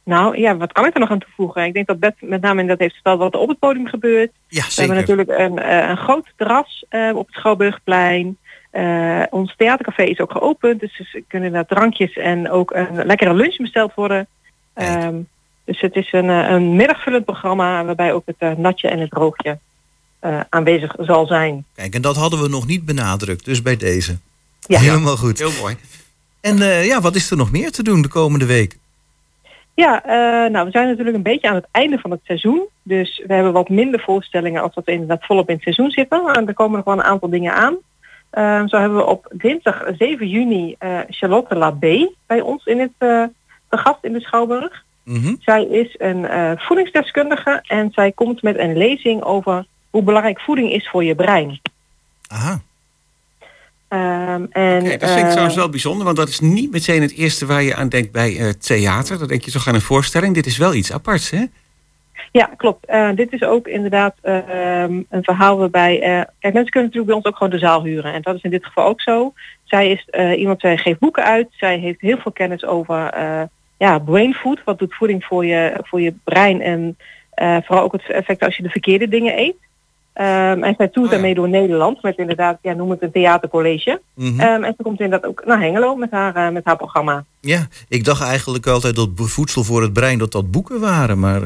nou ja, wat kan ik er nog aan toevoegen? Ik denk dat Bert met name inderdaad heeft verteld wat er op het podium gebeurt. Ja, We hebben natuurlijk een, eh, een groot terras op het Schouwburgplein. Eh, ons theatercafé is ook geopend. Dus er kunnen daar drankjes en ook een lekkere lunch besteld worden. Ehm, dus het is een, eh, een middagvullend programma waarbij ook het eh, natje en het droogje eh, aanwezig zal zijn. Kijk, en dat hadden we nog niet benadrukt. Dus bij deze. Ja. Helemaal goed. Heel mooi. En eh, ja, wat is er nog meer te doen de komende week? Ja, eh, nou we zijn natuurlijk een beetje aan het einde van het seizoen. Dus we hebben wat minder voorstellingen als dat we inderdaad volop in het seizoen zitten. En er komen nog wel een aantal dingen aan. Ehm, zo hebben we op dinsdag 7 juni eh, Charlotte Labé bij ons in het eh te gast in de Schouwburg. Mhm. Zij is een eh, voedingsdeskundige en zij komt met een lezing over hoe belangrijk voeding is voor je brein. Aha. Ehm, en, dat vind ik trouwens wel bijzonder, want dat is niet meteen het eerste waar je aan denkt bij theater. Dan denk je toch aan een voorstelling. Dit is wel iets aparts, hè? Ja, klopt. Eh, dit is ook inderdaad eh, ehm, een verhaal waarbij... eh, kijk, mensen kunnen natuurlijk bij ons ook gewoon de zaal huren. En dat is in dit geval ook zo. Zij is eh, iemand, zij geeft boeken uit. Zij heeft heel veel kennis over ja, brain food. Wat doet voeding voor je, voor je brein? En vooral ook het effect als je de verkeerde dingen eet. Ehm, en zij toert daarmee door Nederland met inderdaad, ja, noem het een theatercollege. Mhm. Ehm, en ze komt inderdaad ook naar Hengelo met haar, met haar programma. Ja, ik dacht eigenlijk altijd dat voedsel voor het brein dat dat boeken waren, maar...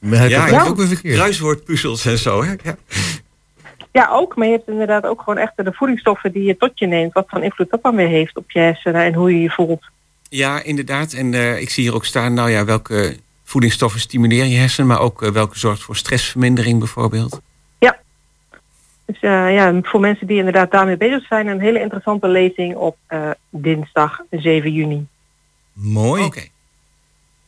maar ik Ja, heb ja. het ook weer verkeerd. Kruiswoordpuzzels en zo, hè? Ja. Ja, ook. Maar je hebt inderdaad ook gewoon echt de voedingsstoffen die je tot je neemt. Wat voor invloed dat dan weer heeft op je hersenen en hoe je je voelt. Ja, inderdaad. En eh, ik zie hier ook staan, nou ja, welke voedingsstoffen stimuleren je hersenen, maar ook eh, welke zorgt voor stressvermindering bijvoorbeeld. Dus eh, ja, voor mensen die inderdaad daarmee bezig zijn, een hele interessante lezing op eh, dinsdag 7 juni. Mooi. Oké.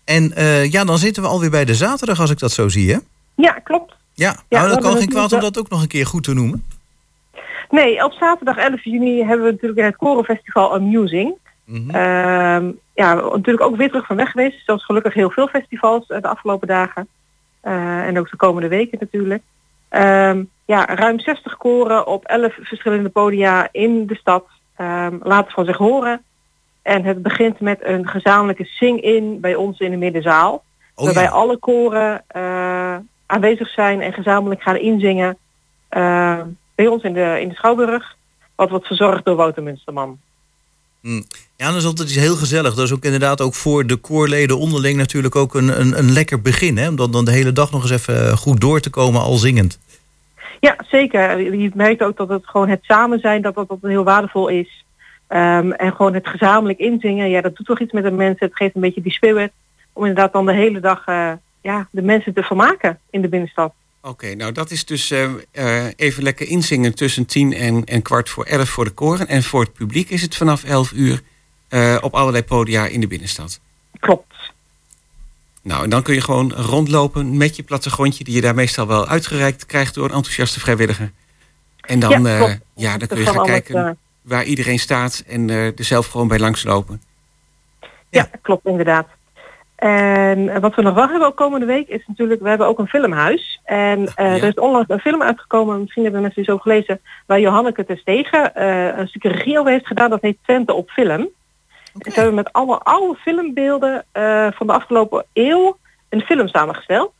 En eh, ja, dan zitten we alweer bij de zaterdag als ik dat zo zie, hè? Ja, klopt. Ja, Ja, nou, dat kan geen kwaad om dat ook nog een keer goed te noemen. Nee, op zaterdag 11 juni hebben we natuurlijk het Korenfestival Amusing. Mhm. Ehm, ja, natuurlijk ook weer terug van weg geweest. Zoals gelukkig heel veel festivals eh, de afgelopen dagen. Eh, en ook de komende weken natuurlijk. Ehm, ja, ruim 60 koren op 11 verschillende podia in de stad ehm, laten van zich horen. En het begint met een gezamenlijke sing-in bij ons in de middenzaal. Oh, waarbij alle koren eh, aanwezig zijn en gezamenlijk gaan inzingen eh, bij ons in de, in de Schouwburg. Wat wordt verzorgd door Wouter Munsterman. Ja, dat is altijd iets heel gezellig. Dat is ook inderdaad ook voor de koorleden onderling natuurlijk ook een, een, een lekker begin. Hè? Om dan, dan de hele dag nog eens even eh, goed door te komen al zingend. Ja, zeker. Je merkt ook dat het gewoon het samen zijn, dat dat, dat heel waardevol is. Ehm, en gewoon het gezamenlijk inzingen, ja, dat doet toch iets met de mensen. Het geeft een beetje die spirit om inderdaad dan de hele dag eh, ja, de mensen te vermaken in de binnenstad. Oké, nou dat is dus eh, eh, even lekker inzingen tussen tien en, en kwart voor elf voor de koren. En voor het publiek is het vanaf elf uur eh, op allerlei podia in de binnenstad. Klopt. Nou, en dan kun je gewoon rondlopen met je plattegrondje... die je daar meestal wel uitgereikt krijgt door een enthousiaste vrijwilliger. En dan, Ja, ja, dan kun je gaan kijken waar iedereen staat... en eh, er zelf gewoon bij langslopen. Ja, klopt inderdaad. En eh, wat we nog wel hebben ook komende week is natuurlijk, we hebben ook een filmhuis. En eh, er is onlangs een film uitgekomen, misschien hebben mensen die zo gelezen, waar Johanneke Terstegen eh een stukje regie over heeft gedaan. Dat heet Twente op film. En ze hebben met allemaal oude filmbeelden eh, van de afgelopen eeuw een film samengesteld.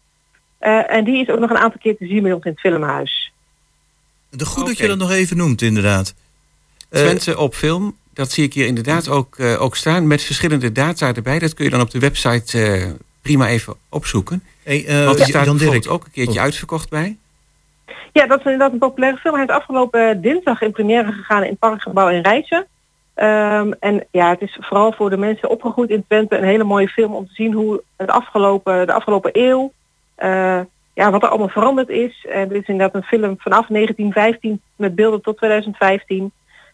Eh, en die is ook nog een aantal keer te zien bij ons in het filmhuis. De goed dat je dat nog even noemt, inderdaad. Eh, Twente op film, dat zie ik hier inderdaad ook, eh, ook staan met verschillende data erbij. Dat kun je dan op de website eh, prima even opzoeken. hey, eh, Want er staat Jan bijvoorbeeld ook een keertje Oh. uitverkocht bij. Ja, dat is inderdaad een populaire film. Hij is afgelopen dinsdag in première gegaan in het Parkgebouw in Rijssen. Ehm, en ja, het is vooral voor de mensen opgegroeid in Twente een hele mooie film om te zien hoe het afgelopen, de afgelopen eeuw, eh, ja, wat er allemaal veranderd is. En dit is inderdaad een film vanaf 1915 met beelden tot 2015.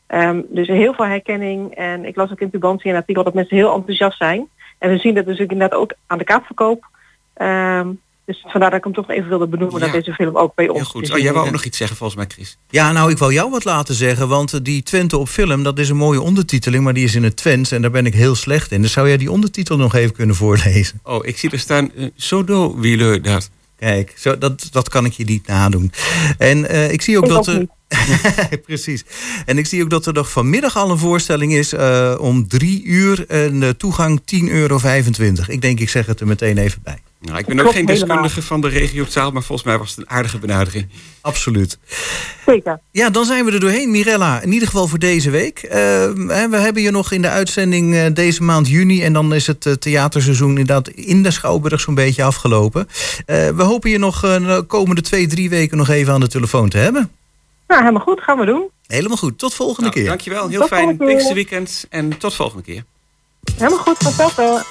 Ehm, dus heel veel herkenning. En ik las ook in Tubantie een artikel dat mensen heel enthousiast zijn. En we zien dat dus ook inderdaad ook aan de kaartverkoop. Ehm, dus vandaar dat ik hem toch even wilde benoemen Ja. dat deze film ook bij ons te goed. Oh, jij wou ook nog iets zeggen volgens mij, Chris. Ja, nou, ik wou jou wat laten zeggen, want eh, die Twente op film, dat is een mooie ondertiteling, maar die is in het Twents en daar ben ik heel slecht in. Dus zou jij die ondertitel nog even kunnen voorlezen? Oh, ik zie er staan, uh, Sodo Wieler dat. Kijk, zo, dat, dat kan ik je niet nadoen. En eh, ik zie ook Ik dat ook er. niet. [LAUGHS] Precies. En ik zie ook dat er nog vanmiddag al een voorstelling is eh, om drie uur en de toegang 10,25 euro. Ik denk, ik zeg het er meteen even bij. Nou, ik ben ook geen helemaal. deskundige van de regiotaal, maar volgens mij was het een aardige benadering. Absoluut. Zeker. Ja, dan zijn we er doorheen, Mirella. In ieder geval voor deze week. Eh, hè, we hebben je nog in de uitzending eh, deze maand juni. En dan is het eh, theaterseizoen inderdaad in de Schouwburg zo'n beetje afgelopen. Eh, we hopen je nog eh, de komende twee, drie weken nog even aan de telefoon te hebben. Nou, helemaal goed. Gaan we doen. Helemaal goed. Tot volgende Nou, keer. dankjewel, heel Tot fijn volgende keer. Pinksterweekend en tot volgende keer. Helemaal goed. Vanzelf. Like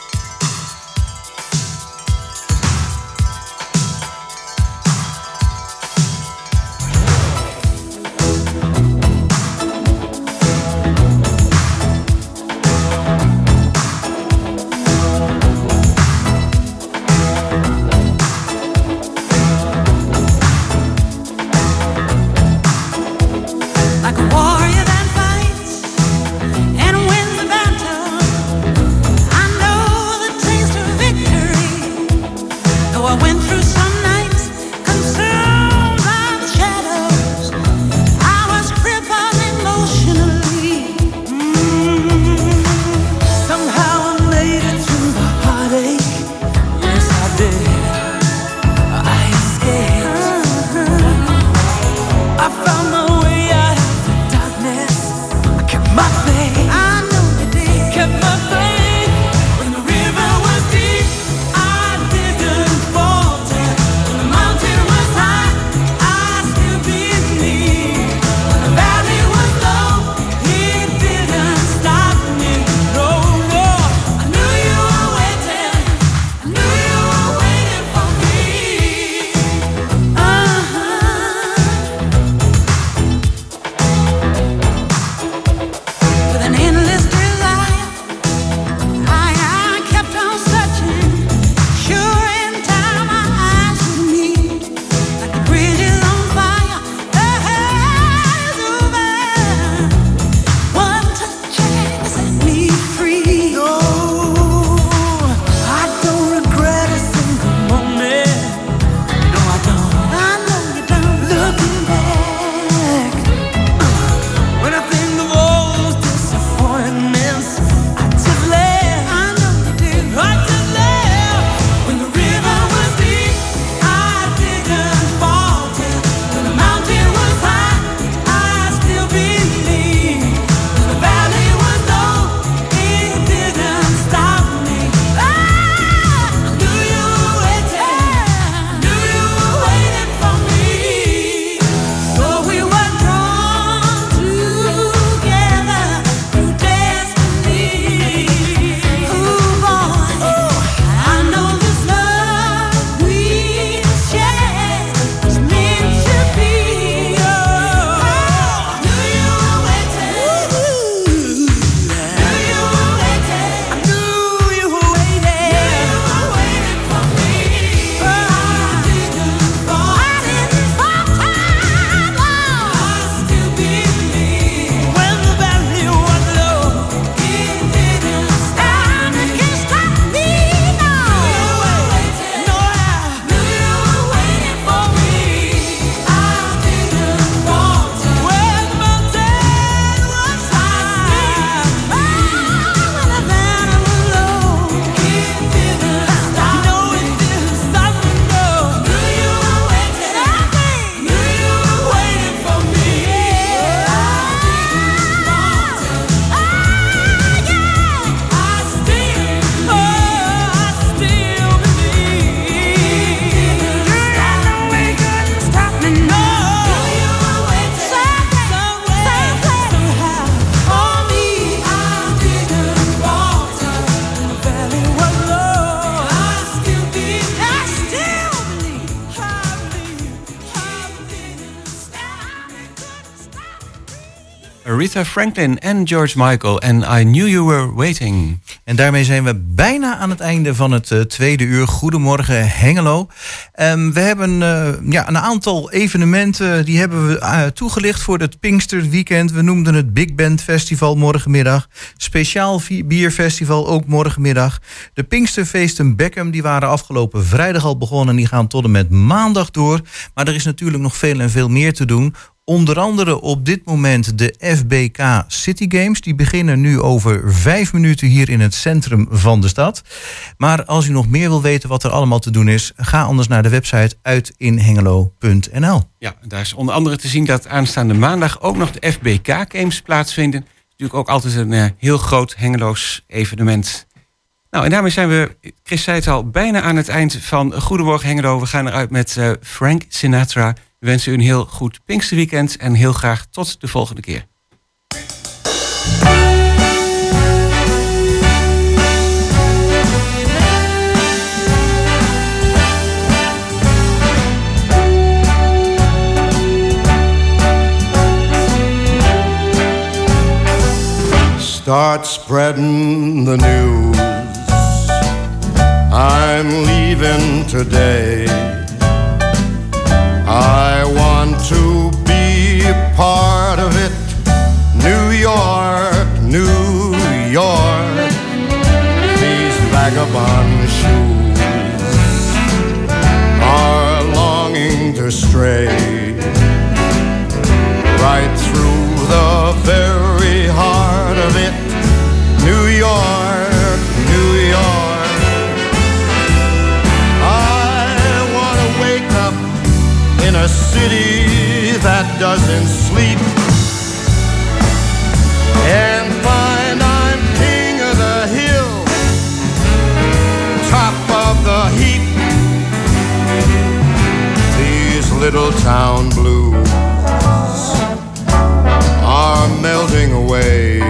Franklin en George Michael en I Knew You Were Waiting. En daarmee zijn we bijna aan het einde van het eh, tweede uur. Goedemorgen Hengelo. Ehm, we hebben eh, ja, een aantal evenementen die hebben we eh, toegelicht voor het Pinksterweekend. We noemden het Big Band Festival morgenmiddag. Speciaal bierfestival ook morgenmiddag. De Pinksterfeesten Beckham die waren afgelopen vrijdag al begonnen. En die gaan tot en met maandag door. Maar er is natuurlijk nog veel en veel meer te doen. Onder andere op dit moment de FBK City Games. Die beginnen nu over vijf minuten hier in het centrum van de stad. Maar als u nog meer wil weten wat er allemaal te doen is, ga anders naar de website uitinhengelo.nl. Ja, daar is onder andere te zien dat aanstaande maandag ook nog de FBK Games plaatsvinden. Natuurlijk ook altijd een eh, heel groot Hengeloos evenement. Nou, en daarmee zijn we, Chris zei het al, bijna aan het eind van Goedemorgen Hengelo. We gaan eruit met eh, Frank Sinatra. We wensen u een heel goed Pinksterweekend en heel graag tot de volgende keer. Start spreading the news. I'm leaving today. I want to be part of it. New York, New York. These vagabond shoes are longing to stray right through the very a city that doesn't sleep and find I'm king of the hill, top of the heap. These little town blues are melting away.